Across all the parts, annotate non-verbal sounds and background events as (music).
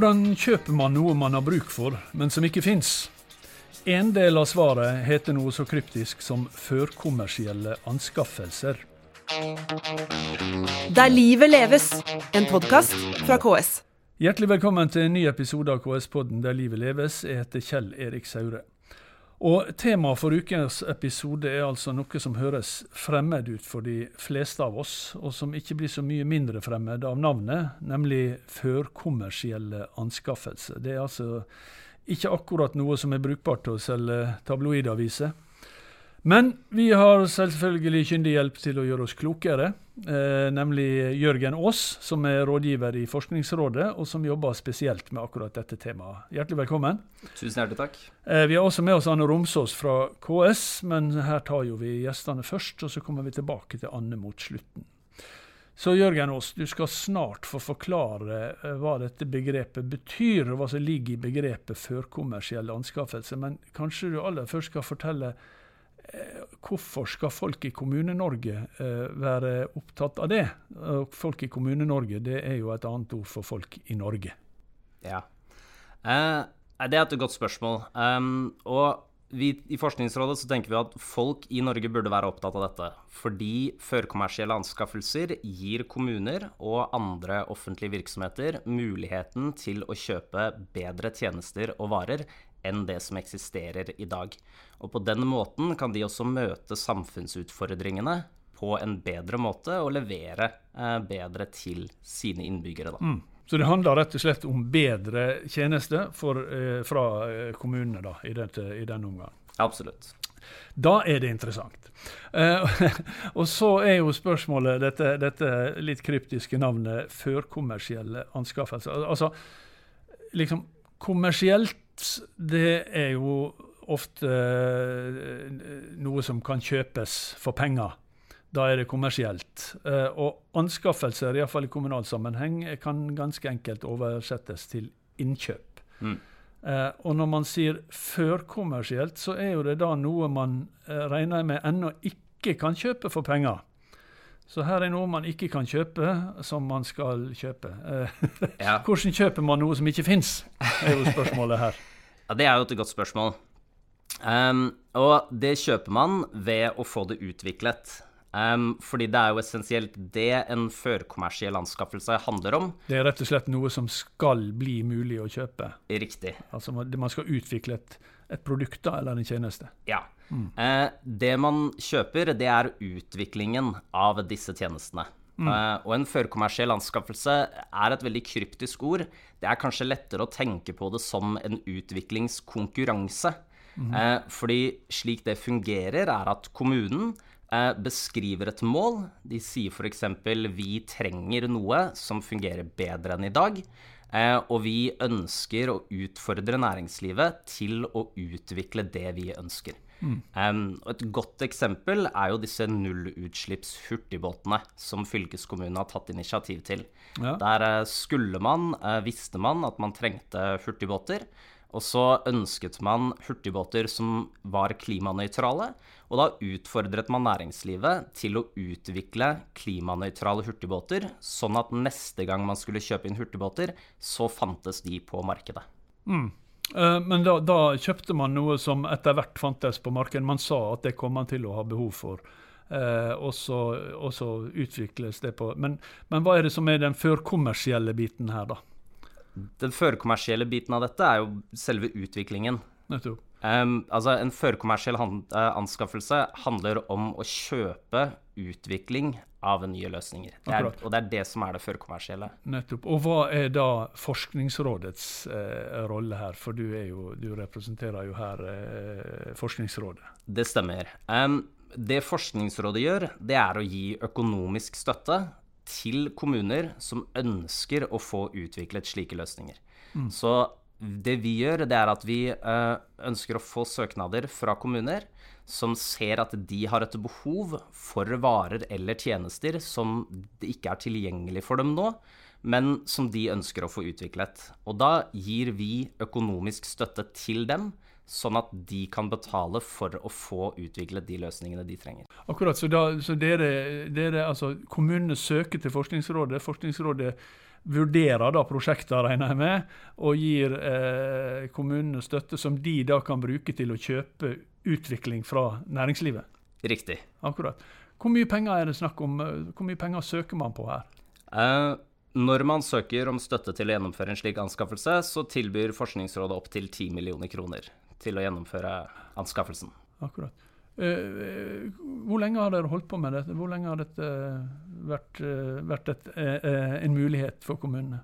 Hvordan kjøper man noe man har bruk for, men som ikke fins? En del av svaret heter noe så kryptisk som førkommersielle anskaffelser. Der livet leves, en podkast fra KS. Hjertelig velkommen til en ny episode av KS-podden Der livet leves. Jeg heter Kjell Erik Saure. Og Temaet for ukens episode er altså noe som høres fremmed ut for de fleste av oss, og som ikke blir så mye mindre fremmed av navnet, nemlig førkommersielle anskaffelser. Det er altså ikke akkurat noe som er brukbart til å selge tabloidaviser. Men vi har selvfølgelig kyndig hjelp til å gjøre oss klokere, eh, nemlig Jørgen Aas, som er rådgiver i Forskningsrådet, og som jobber spesielt med akkurat dette temaet. Hjertelig velkommen. Tusen hjertelig takk. Eh, vi har også med oss Anne Romsås fra KS, men her tar jo vi gjestene først, og så kommer vi tilbake til Anne mot slutten. Så Jørgen Aas, du skal snart få forklare eh, hva dette begrepet betyr, og hva som ligger i begrepet førkommersiell anskaffelse, Men kanskje du aller først skal fortelle hvorfor skal folk i Kommune-Norge eh, være opptatt av det? Folk i Kommune-Norge det er jo et annet ord for folk i Norge. Ja. Eh, det er et godt spørsmål. Og vi, I Forskningsrådet så tenker vi at folk i Norge burde være opptatt av dette. Fordi førkommersielle anskaffelser gir kommuner og andre offentlige virksomheter muligheten til å kjøpe bedre tjenester og varer enn det som eksisterer i dag. Og på den måten kan de også møte samfunnsutfordringene på en bedre måte og levere eh, bedre til sine innbyggere. Mm. Så det handler rett og slett om bedre tjenester eh, fra eh, kommunene da, i, dette, i denne omgang? Absolutt. Da er det interessant. Eh, (laughs) og så er jo spørsmålet dette, dette litt kryptiske navnet førkommersielle anskaffelser. Altså, liksom kommersielt det er jo ofte uh, noe som kan kjøpes for penger. Da er det kommersielt. Uh, og anskaffelser, iallfall i kommunal sammenheng, kan ganske enkelt oversettes til innkjøp. Mm. Uh, og når man sier førkommersielt, så er jo det da noe man regner med ennå ikke kan kjøpe for penger. Så her er noe man ikke kan kjøpe, som man skal kjøpe. (laughs) ja. Hvordan kjøper man noe som ikke fins, er jo spørsmålet her. Ja, Det er jo et godt spørsmål. Um, og det kjøper man ved å få det utviklet. Um, fordi det er jo essensielt det en førkommersiell anskaffelse handler om. Det er rett og slett noe som skal bli mulig å kjøpe? Riktig. Altså man skal utvikle et, et produkt da, eller en tjeneste? Ja. Mm. Uh, det man kjøper, det er utviklingen av disse tjenestene. Mm. Uh, og en førkommersiell anskaffelse er et veldig kryptisk ord. Det er kanskje lettere å tenke på det som en utviklingskonkurranse. Mm. Uh, fordi slik det fungerer, er at kommunen uh, beskriver et mål. De sier f.eks.: Vi trenger noe som fungerer bedre enn i dag. og vi ønsker å utfordre næringslivet til å utvikle det vi ønsker. Mm. Um, et godt eksempel er jo disse nullutslippshurtigbåtene som fylkeskommunen har tatt initiativ til. Ja. Der uh, skulle man, uh, visste man at man trengte hurtigbåter. Og så ønsket man hurtigbåter som var klimanøytrale. Og da utfordret man næringslivet til å utvikle klimanøytrale hurtigbåter, sånn at neste gang man skulle kjøpe inn hurtigbåter, så fantes de på markedet. Mm. Eh, men da, da, kjøpte man noe som etter hvert fantes på markedet. Man sa at det kom man til å ha behov for. Eh, og, så, og, så, utvikles det på men, men, hva er det som er den førkommersielle biten her, da? Den førkommersielle biten av dette er jo selve utviklingen. Um, altså En førkommersiell hand, uh, anskaffelse handler om å kjøpe utvikling av nye løsninger. Det er, og det er det som er det førkommersielle. Nettopp. Og hva er da Forskningsrådets eh, rolle her? For du, jo, du, representerer jo her eh, Forskningsrådet. Det stemmer. Um, det Forskningsrådet gjør, det er å gi økonomisk støtte til kommuner som ønsker å få utviklet slike løsninger. Mm. Så det vi gjør, det er at vi eh, ønsker å få søknader fra kommuner som ser at de har et behov for varer eller tjenester som ikke er tilgjengelig for dem nå, men som de ønsker å få utviklet. Og da gir vi økonomisk støtte til dem, sånn at de kan betale for å få utviklet de løsningene de trenger. Akkurat, Så, da, så dere, dere, altså kommunene søker til Forskningsrådet. Forskningsrådet vurderer da prosjekter, regner jeg med, og gir eh, kommunene støtte som de da kan bruke til å kjøpe utvikling fra næringslivet. Riktig. Akkurat. Hvor mye penger er det snakk om? Hvor mye penger søker man på her? Eh, når man søker om støtte til å gjennomføre en slik anskaffelse, så tilbyr Forskningsrådet opptil 10 millioner kroner til å gjennomføre anskaffelsen. Akkurat. Eh, hvor lenge har dere holdt på med dette? Hvor lenge har dette vært, eh, vært et, eh, en mulighet for kommunene?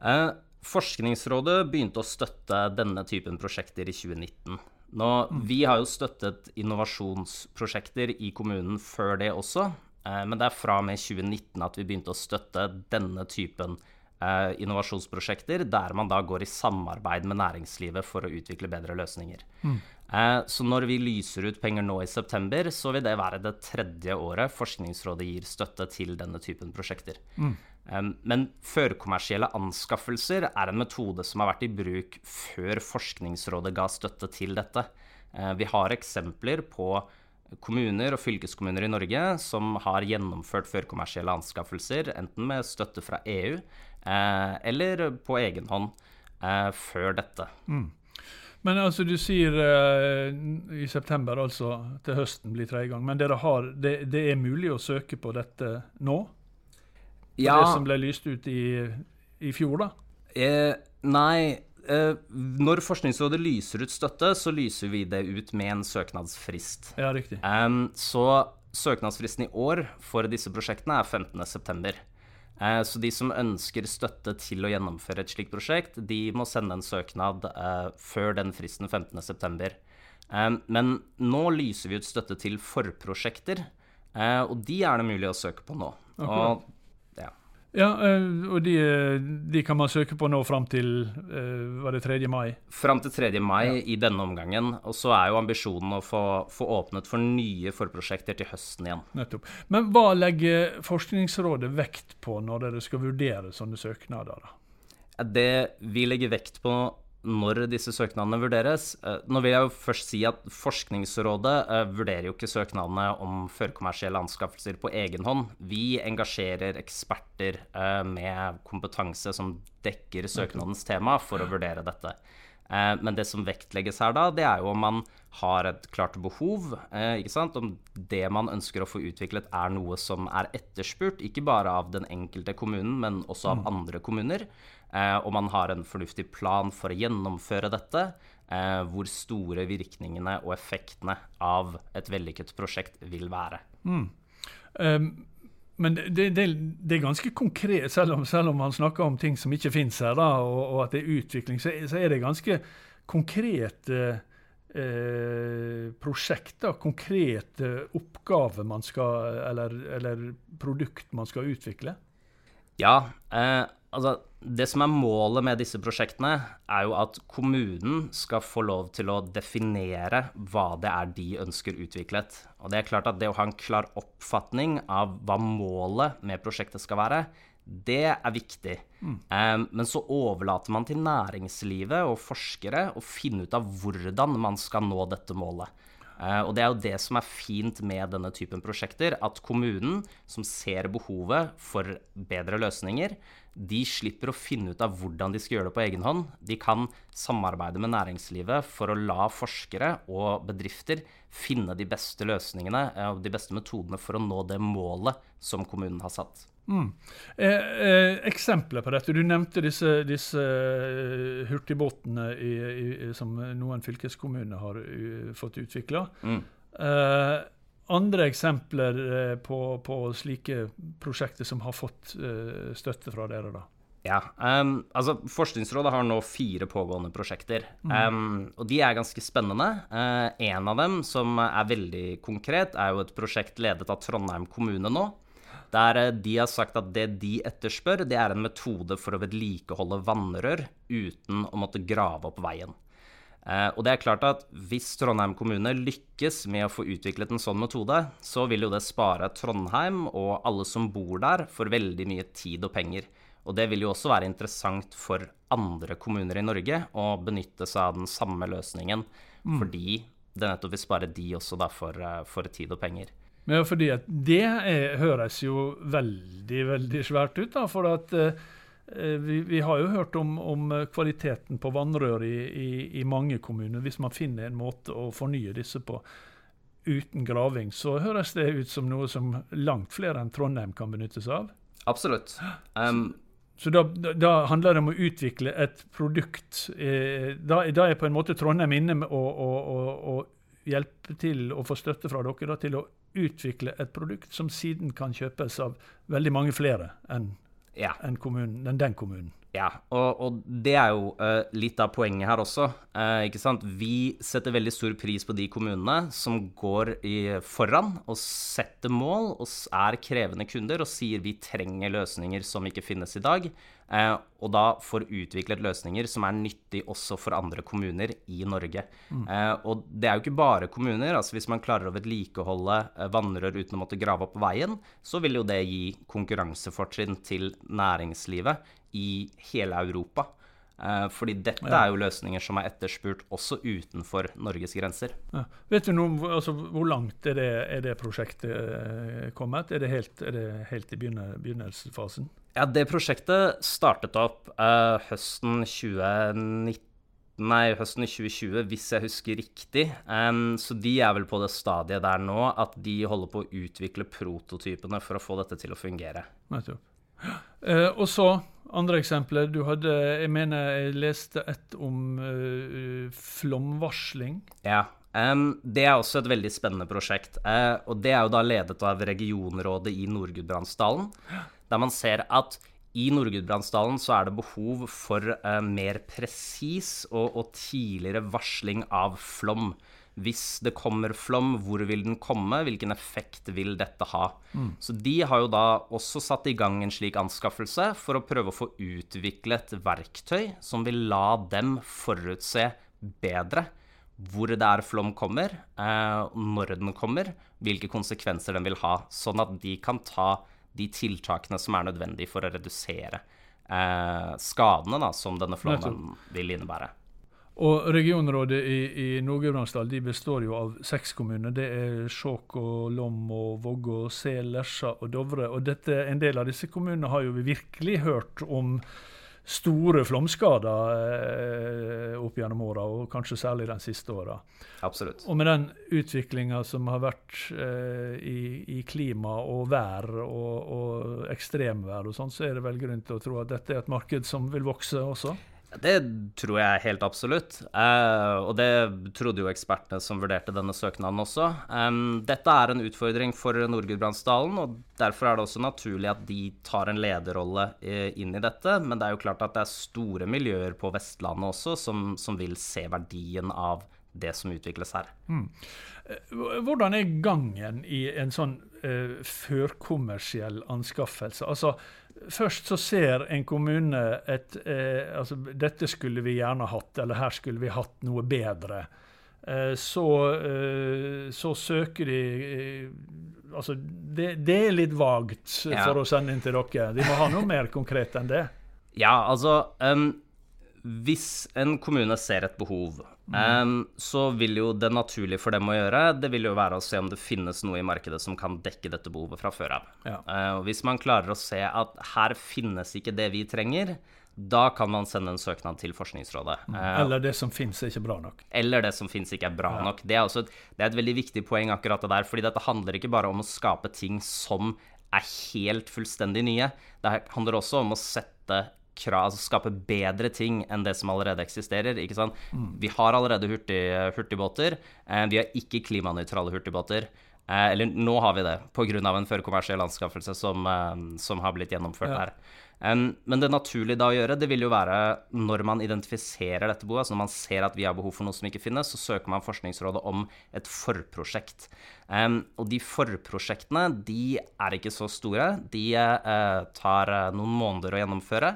Eh, Forskningsrådet begynte å støtte denne typen prosjekter i 2019. Nå, mm. Vi har jo støttet innovasjonsprosjekter i kommunen før det også, eh, men det er fra og med 2019 at vi begynte å støtte denne typen eh, innovasjonsprosjekter, der man da går i samarbeid med næringslivet for å utvikle bedre løsninger. Mm. Eh, så når vi lyser ut penger nå i september, så vil det være det tredje året Forskningsrådet gir støtte til denne typen prosjekter. Mm. Men førkommersielle anskaffelser er en metode som har vært i bruk før Forskningsrådet ga støtte til dette. Eh, vi har eksempler på kommuner og fylkeskommuner i Norge som har gjennomført førkommersielle anskaffelser, enten med støtte fra EU eh, eller på egen hånd eh, før dette. Mm. Men altså, du sier uh, i september, altså til høsten blir tredje gang. Men har, det, det, er mulig å søke på dette nå? Ja. Det som ble lyst ut i, i fjor, da? Eh, nei. Eh, når Forskningsrådet lyser ut støtte, så lyser vi det ut med en søknadsfrist. Ja, riktig. Um, så søknadsfristen i år for disse prosjektene er 15.9. Eh, så de som ønsker støtte til å gjennomføre et slikt prosjekt, de må sende en søknad eh, før den fristen 15.9. Eh, men nå lyser vi ut støtte til forprosjekter, og de er det mulig å søke på nå. Akkurat. Og ja, eh, og de, de, kan man søke på nå fram til eh, var det 3. mai? Fram til 3. mai ja. i denne omgangen. Og så er jo ambisjonen å få, få, åpnet for nye forprosjekter til høsten igjen. Nettopp. Men hva legger Forskningsrådet vekt på når dere skal vurdere sånne søknader? da? Det vi legger vekt på når disse søknadene vurderes. Eh, nå vil jeg jo først si at Forskningsrådet uh, vurderer jo ikke søknadene om førkommersielle anskaffelser på egen hånd. Vi engasjerer eksperter uh, med kompetanse som dekker søknadens tema, for å vurdere dette. Men det som vektlegges her da, det er jo om man har et klart behov. ikke sant? Om det man ønsker å få utviklet er noe som er etterspurt, ikke bare av den enkelte kommunen, men også av mm. andre kommuner. Eh, og man har en fornuftig plan for å gjennomføre dette. Eh, hvor store virkningene og effektene av et vellykket prosjekt vil være. Mm. Um, men det, det, det, er ganske konkret, selv om, selv om man snakker om ting som ikke finnes her, da, og, og, at det er utvikling, så, så er det ganske konkrete eh, prosjekter, konkrete oppgaver man skal, eller, eller produkt man skal utvikle. Ja, eh, altså det som er målet med disse prosjektene, er jo at kommunen skal få lov til å definere hva det er de ønsker utviklet. Og det er klart at det å ha en klar oppfatning av hva målet med prosjektet skal være, det er viktig. Mm. Um, men så overlater man til næringslivet og forskere å finne ut av hvordan man skal nå dette målet. Uh, og det er jo det som er fint med denne typen prosjekter, at kommunen, som ser behovet for bedre løsninger, de slipper å finne ut av hvordan de skal gjøre det på egen hånd. De kan samarbeide med næringslivet for å la forskere og bedrifter finne de beste løsningene eh, og de beste metodene for å nå det målet som kommunen har satt. Mm. Eh, eh, eksempler på dette. Du nevnte disse, disse eh, hurtigbåtene i, i, som noen fylkeskommuner har u, fått utvikla. Mm. Eh, andre eksempler eh, på, på, slike prosjekter som har fått støtte fra dere, da? Ja, um, altså Forskningsrådet har nå fire pågående prosjekter. Mm. Um, og de er ganske spennende. Uh, en av dem som er veldig konkret, er jo et prosjekt ledet av Trondheim kommune nå. Der uh, de har sagt at det de etterspør, det er en metode for å vedlikeholde vannrør uten å måtte grave opp veien. Eh, og det er klart at Hvis Trondheim kommune lykkes med å få utviklet en sånn metode, så vil jo det spare Trondheim og alle som bor der, for veldig mye tid og penger. Og det vil jo også være interessant for andre kommuner i Norge å benytte seg av den samme løsningen, fordi det nettopp vil spare de også for, eh, for tid og penger. Men fordi at det er, høres jo veldig, veldig svært ut, da. For at eh, vi, vi, har jo hørt om, om kvaliteten på vannrør i, i, i, mange kommuner. Hvis man finner en måte å fornye disse på uten graving, så høres det ut som noe som langt flere enn Trondheim kan benytte seg av. Absolutt. Um, så da, da, handler det om å utvikle et produkt. Eh, da, da, er på en måte Trondheim inne med å, å, å, å hjelpe til å få støtte fra dere da, til å utvikle et produkt som siden kan kjøpes av veldig mange flere enn ja. en den kommunen. Ja, og, og, det er jo uh, litt av poenget her også. Uh, ikke sant? Vi setter veldig stor pris på de kommunene som går i, foran og setter mål og er krevende kunder og sier vi trenger løsninger som ikke finnes i dag. Uh, og da får utviklet løsninger som er nyttig også for andre kommuner i Norge. Mm. og det er jo ikke bare kommuner. altså Hvis man klarer å vedlikeholde vannrør uten å måtte grave opp veien, så vil jo det gi konkurransefortrinn til næringslivet i hele Europa. Eh, fordi dette ja. er jo løsninger som er etterspurt også utenfor Norges grenser. Ja. Vet du noe, altså, Hvor langt er det, er det prosjektet eh, kommet? Er det helt, er det helt i begynnelsesfasen? Ja, Det prosjektet startet opp uh, høsten 2019. Nei, høsten 2020, hvis jeg husker riktig. Um, så de er vel på det stadiet der nå at de holder på å utvikle prototypene for å få dette til å fungere. Nettopp. Uh, og så andre eksempler. Du hadde Jeg mener jeg leste et om uh, flomvarsling. Ja. Um, det er også et veldig spennende prosjekt. Uh, og det er jo da ledet av regionrådet i Nord-Gudbrandsdalen. Der man ser at i Nord-Gudbrandsdalen så er det behov for uh, mer presis og, og tidligere varsling av flom. Hvis det kommer flom, hvor vil den komme? Hvilken effekt vil dette ha? Mm. Så de har jo da også satt i gang en slik anskaffelse for å prøve å få utviklet verktøy som vil la dem forutse bedre hvor det er flom kommer, eh, når den kommer, hvilke konsekvenser den vil ha. Sånn at de kan ta de tiltakene som er nødvendige for å redusere eh, skadene da, som denne flommen vil innebære. Og Regionrådet i, i Nord-Gudbrandsdal består jo av seks kommuner. Det er Skjåk og Vågå, Sel, Lesja og Dovre. Og dette, en del av disse kommunene har jo vi virkelig hørt om store flomskader eh, opp gjennom åra, og kanskje særlig den siste åra. Absolutt. Og med den utviklinga som har vært eh, i, i, klima og vær og, og ekstremvær og sånn, så er det vel grunn til å tro at dette er et marked som vil vokse også? Det tror jeg helt absolutt. Uh, og det trodde jo ekspertene som vurderte denne søknaden også. Dette er en utfordring for Nord-Gudbrandsdalen, og derfor er det også naturlig at de tar en lederrolle uh, inn i dette. Men det er jo klart at det er store miljøer på Vestlandet også som, som vil se verdien av det som utvikles her. Mm. Hvordan er gangen i en sånn førkommersiell anskaffelse? Altså, Først så ser en kommune at eh, altså, Dette skulle vi gjerne hatt, eller her skulle vi hatt noe bedre. Eh, så, eh, så, søker de eh, Altså, det, det, er litt vagt ja. for å sende inn til dere. De må ha noe mer konkret enn det. Ja, altså um, Hvis en kommune ser et behov, mm. så vil jo det naturlige for dem å gjøre, det vil jo være å se om det finnes noe i markedet som kan dekke dette behovet fra før av. Ja. Uh, hvis man klarer å se at her finnes ikke det vi trenger, da kan man sende en søknad til Forskningsrådet. Uh, eller det som finnes er ikke bra nok. Eller det som finnes ikke er bra ja. nok. Det er, også et, det er et veldig viktig poeng akkurat det der, fordi dette handler ikke bare om å skape ting som er helt fullstendig nye. Det handler også om å sette krav, altså skape bedre ting enn det som allerede eksisterer. ikke sant? Mm. Vi har allerede hurtig, hurtigbåter. Eh, vi har ikke klimanøytrale hurtigbåter. Eh, eller nå har vi det, pga. en førkommersiell anskaffelse som, eh, som, har blitt gjennomført ja. her. Um, men det naturlige da å gjøre, det vil jo være når man identifiserer dette behovet, altså når man ser at vi har behov for noe som ikke finnes, så søker man Forskningsrådet om et forprosjekt. Um, og de forprosjektene, de er ikke så store. De uh, tar noen måneder å gjennomføre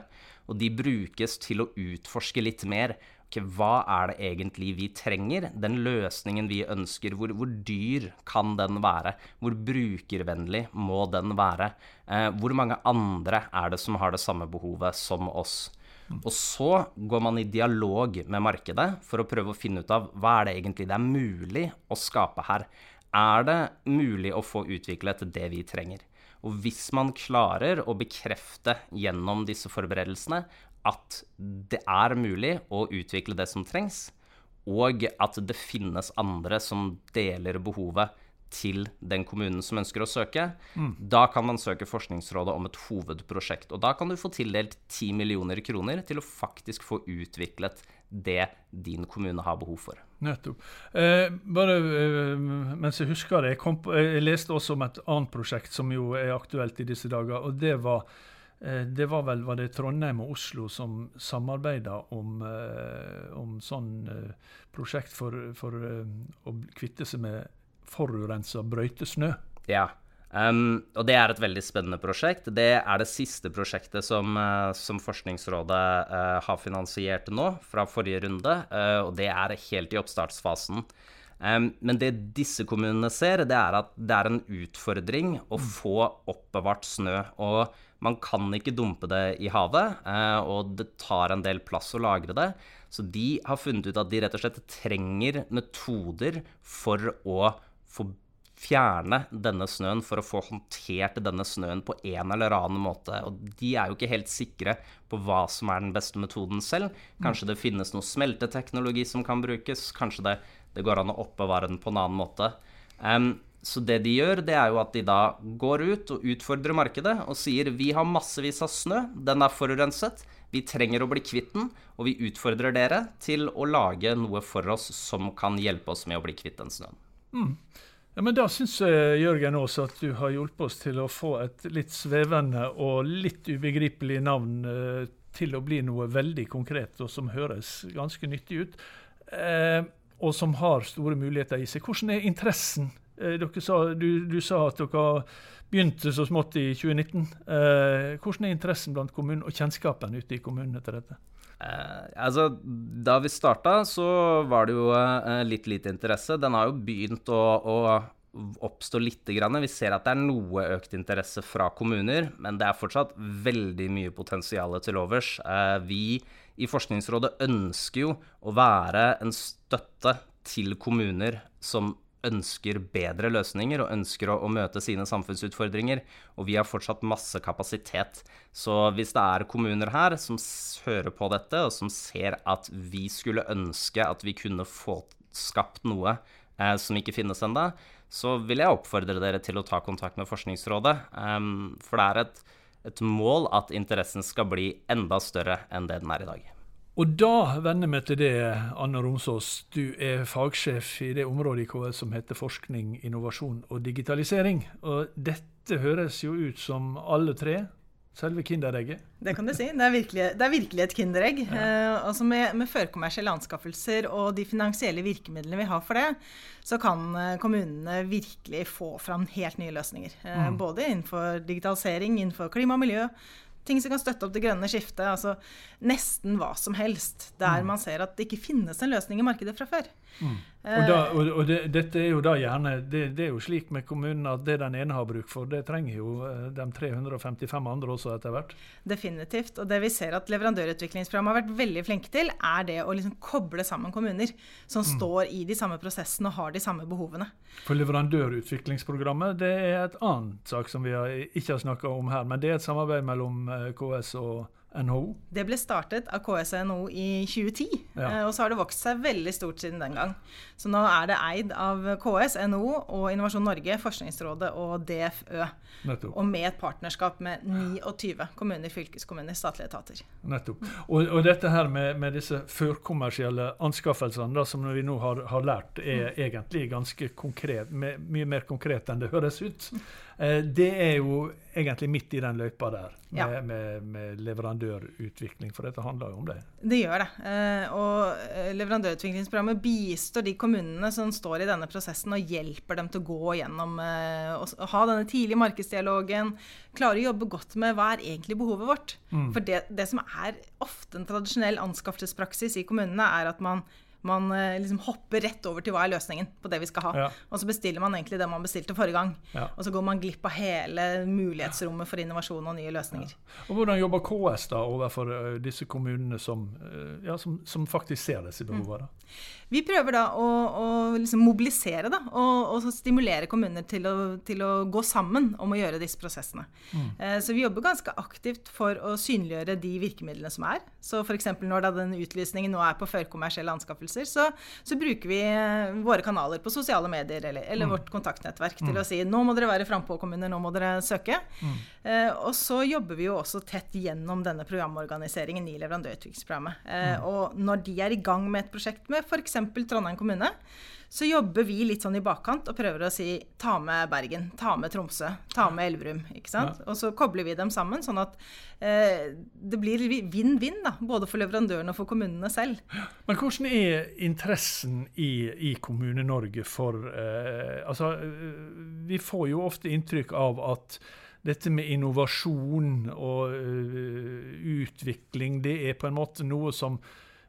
og de brukes til å utforske litt mer. Okay, hva er det egentlig vi trenger? Den løsningen vi ønsker, hvor, hvor dyr kan den være? Hvor brukervennlig må den være? Eh, hvor mange andre er det som har det samme behovet som oss? Og så går man i dialog med markedet for å prøve å finne ut av hva er det egentlig det er mulig å skape her. Er det mulig å få utviklet det vi trenger? Og hvis man klarer å bekrefte gjennom disse forberedelsene at det er mulig å utvikle det som trengs, og at det finnes andre som deler behovet til den kommunen som ønsker å søke, mm. da kan man søke Forskningsrådet om et hovedprosjekt. Og da kan du få tildelt 10 millioner kroner til å faktisk få utviklet det din kommune har behov for. Nettopp. Eh, bare eh, mens jeg husker det, jeg, kom, jeg, leste også om et annet prosjekt som jo er aktuelt i disse dager. og det var eh, det var vel var det Trondheim og Oslo som samarbeida om, eh, om sånn eh, prosjekt for, for å kvitte seg med forurensa brøytesnø. Ja. Um, og det er et veldig spennende prosjekt. Det er det siste prosjektet som, uh, som Forskningsrådet uh, har finansiert nå, fra forrige runde. Uh, og det er helt i oppstartsfasen. Um, men det disse kommunene ser, det er at det er en utfordring å mm. få oppbevart snø. Og man kan ikke dumpe det i havet, og det tar en del plass å lagre det. Så de har funnet ut at de rett og slett trenger metoder for å få fjerne denne snøen for å få håndtert denne snøen på en eller annen måte. Og de er jo ikke helt sikre på hva som er den beste metoden selv. Kanskje det finnes noe smelteteknologi som kan brukes. Kanskje det, det går an å oppbevare den på en annen måte. Um, så det de gjør, det er jo at de da går ut og utfordrer markedet og sier vi har massevis av snø, den er forurenset, vi trenger å bli kvitt den, og vi utfordrer dere til å lage noe for oss som kan hjelpe oss med å bli kvitt den snøen. Mm. Ja, men Da syns jeg Jørgen også at du har hjulpet oss til å få et litt svevende og litt ubegripelig navn eh, til å bli noe veldig konkret, og som høres ganske nyttig ut. Eh, og som har store muligheter i seg. Hvordan er interessen? Eh, sa, du, du, sa at dere begynte så smått i 2019. Eh, hvordan er interessen blant kommunen og kjennskapen ute i kommunene til dette? Eh, altså, da vi starta, så var det jo eh, litt lite interesse. Den har jo begynt å, å oppstå litt. Grann. Vi ser at det er noe økt interesse fra kommuner, men det er fortsatt veldig mye potensial til overs. Eh, vi i Forskningsrådet ønsker jo å være en støtte til kommuner som ønsker bedre løsninger og ønsker å, å, møte sine samfunnsutfordringer. Og vi har fortsatt masse kapasitet. Så hvis det er kommuner her som hører på dette, og som ser at vi skulle ønske at vi kunne få skapt noe eh, som ikke finnes ennå, så vil jeg oppfordre dere til å ta kontakt med Forskningsrådet. Um, for det er et, et mål at interessen skal bli enda større enn det den er i dag. Og da vender vi til det, Anne Romsås. Du er fagsjef i det området i KS som heter forskning, innovasjon og digitalisering. Og dette høres jo ut som alle tre Selve kinderegget? Det kan du si. Det er virkelig, det er virkelig et kinderegg. Ja. Eh, altså med, med førkommersielle anskaffelser og de finansielle virkemidlene vi har for det, så kan eh, kommunene virkelig få fram helt nye løsninger. Eh, mm. Både innenfor digitalisering, innenfor klima og miljø, ting som kan støtte opp det grønne skiftet. altså Nesten hva som helst. Der mm. man ser at det ikke finnes en løsning i markedet fra før. Mm. Og, da, og, og det, dette er jo da gjerne det, det, er jo slik med kommunen at det den ene har bruk for, det trenger jo eh, de 355 andre også etter hvert. Definitivt. Og det vi ser at leverandørutviklingsprogrammet har vært veldig flinke til, er det å liksom koble sammen kommuner som mm. står i de samme prosessene og har de samme behovene. For leverandørutviklingsprogrammet det er et annet sak som vi har, ikke har snakka om her, men det er et samarbeid mellom eh, KS og NHO? Det ble startet av KS og NHO i 2010, ja. Eh, og så har det vokst seg veldig stort siden den gang. Så nå er det eid av KS, NHO og Innovasjon Norge, Forskningsrådet og DFØ. Nettopp. Og med et partnerskap med 29 kommuner, fylkeskommuner, statlige etater. Nettopp. Og, og dette her med, med disse førkommersielle anskaffelsene, da, som vi nå har, har lært, er mm. egentlig ganske konkret, med, mye mer konkret enn det høres ut. Eh, det er jo egentlig midt i den løypa der, med, ja. med, med leverandørutvikling, for dette handler jo om det. Det gjør det. Eh, og eh, leverandørutviklingsprogrammet bistår de kommunene som står i denne prosessen, og hjelper dem til å gå gjennom og ha denne tidlige markedsdialogen. Klare å jobbe godt med hva er egentlig behovet vårt. Mm. For det, det som er ofte en tradisjonell anskaffelsespraksis i kommunene, er at man man eh, liksom hopper rett over til hva er løsningen på det vi skal ha. Ja. Og så bestiller man egentlig det man bestilte forrige gang. Ja. Og så går man glipp av hele mulighetsrommet for innovasjon og nye løsninger. Og Hvordan jobber KS da overfor eh, disse kommunene som, ja, som, som faktisk ser disse behovene? Mm. Vi prøver da å, å liksom mobilisere da, og, og, stimulere kommuner til å, til å, gå sammen om å gjøre disse prosessene. Mm. Eh, så vi jobber ganske aktivt for å synliggjøre de virkemidlene som er. Så f.eks. når da den utlysningen nå er på førkommersielle anskaffelser, så, så, bruker vi eh, våre kanaler på sosiale medier eller, eller mm. vårt kontaktnettverk til mm. å si nå må dere være frampå, kommuner, nå må dere søke. Mm. Eh, og så jobber vi jo også tett gjennom denne programorganiseringen i leverandørutviklingsprogrammet. Eh, mm. og når de er i gang med et prosjekt med f.eks. Trondheim kommune, så jobber vi litt sånn i bakkant og prøver å si ta med Bergen, ta med Tromsø, ta med Elverum. ikke sant? Ja. Og så kobler vi dem sammen, sånn at eh, det blir vinn-vinn, da, både for leverandørene og for kommunene selv. Men hvordan er interessen i, i Kommune-Norge for eh, Altså, eh, vi får jo ofte inntrykk av at dette med innovasjon og uh, utvikling, det er på en måte noe som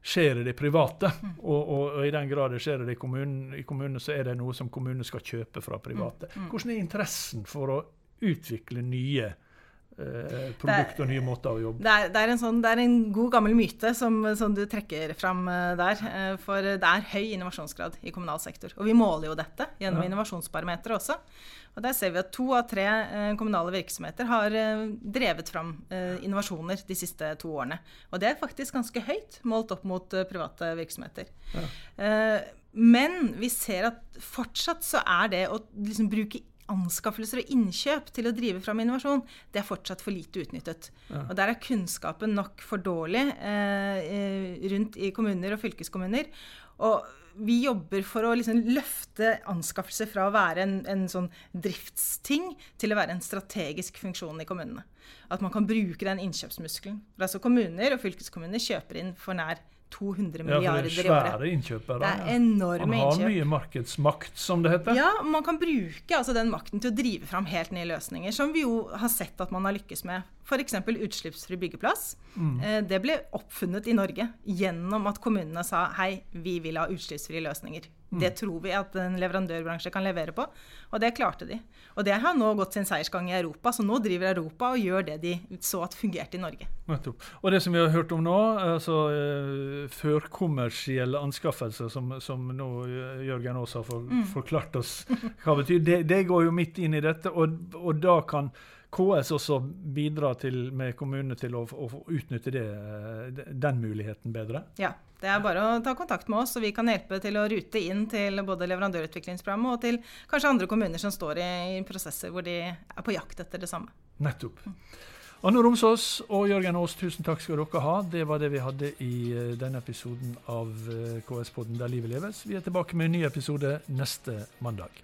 skjer i det private. Mm. Og, og, og, i den grad det skjer i kommunen, i kommunen, så er det noe som kommunene skal kjøpe fra private. Mm. Mm. Hvordan er interessen for å utvikle nye eh, produkter og nye måter å jobbe det er, det, er sånn, det er, en god gammel myte som, som du trekker fram uh, der. Uh, for det er høy innovasjonsgrad i kommunal sektor. Og vi måler jo dette gjennom ja. innovasjonsbarometeret også. Og Der ser vi at to av tre eh, kommunale virksomheter har eh, drevet fram eh, innovasjoner de siste to årene. Og det er faktisk ganske høyt målt opp mot private virksomheter. Ja. Men vi ser at fortsatt så er det å liksom bruke anskaffelser og innkjøp til å drive fram innovasjon, det er fortsatt for lite utnyttet. Ja. Og Der er kunnskapen nok for dårlig eh, rundt i kommuner og fylkeskommuner. Og vi jobber for å liksom løfte anskaffelser fra å være en, en, sånn driftsting til å være en strategisk funksjon i kommunene. At man kan bruke den innkjøpsmuskelen. Altså Kommuner og fylkeskommuner kjøper inn for nær 200 milliarder i året. Innkjøpere, det er enorme innkjøp. Man har innkjøp. mye markedsmakt, som det heter. Ja, man kan bruke altså, den makten til å drive fram helt nye løsninger, som vi jo har sett at man har lykkes med. F.eks. utslippsfri byggeplass. Mm. Eh, det ble oppfunnet i Norge gjennom at kommunene sa hei, vi vil ha utslippsfrie løsninger. Mm. Det tror vi at en leverandørbransje kan levere på. Og det klarte de. Og det har nå gått sin seiersgang i Europa, så nå driver Europa og gjør det de så at fungerte i Norge. Og det som vi har hørt om nå, altså uh, førkommersielle anskaffelser, som, som, nå eh, Jørgen også har for, mm. forklart oss hva betyr, det, det, går jo midt inn i dette. og, og da kan KS også bidra til, med kommunene til å, å utnytte det, den muligheten bedre? Ja, det er bare å ta kontakt med oss, så vi kan hjelpe til å rute inn til både leverandørutviklingsprogrammet og til kanskje andre kommuner som står i, prosesser hvor de er på jakt etter det samme. Nettopp. Anne Romsås og Jørgen Aas, tusen takk skal dere ha. Det var det vi hadde i eh, denne episoden av eh, KS-podden Der livet leves. Vi er tilbake med en ny episode neste mandag.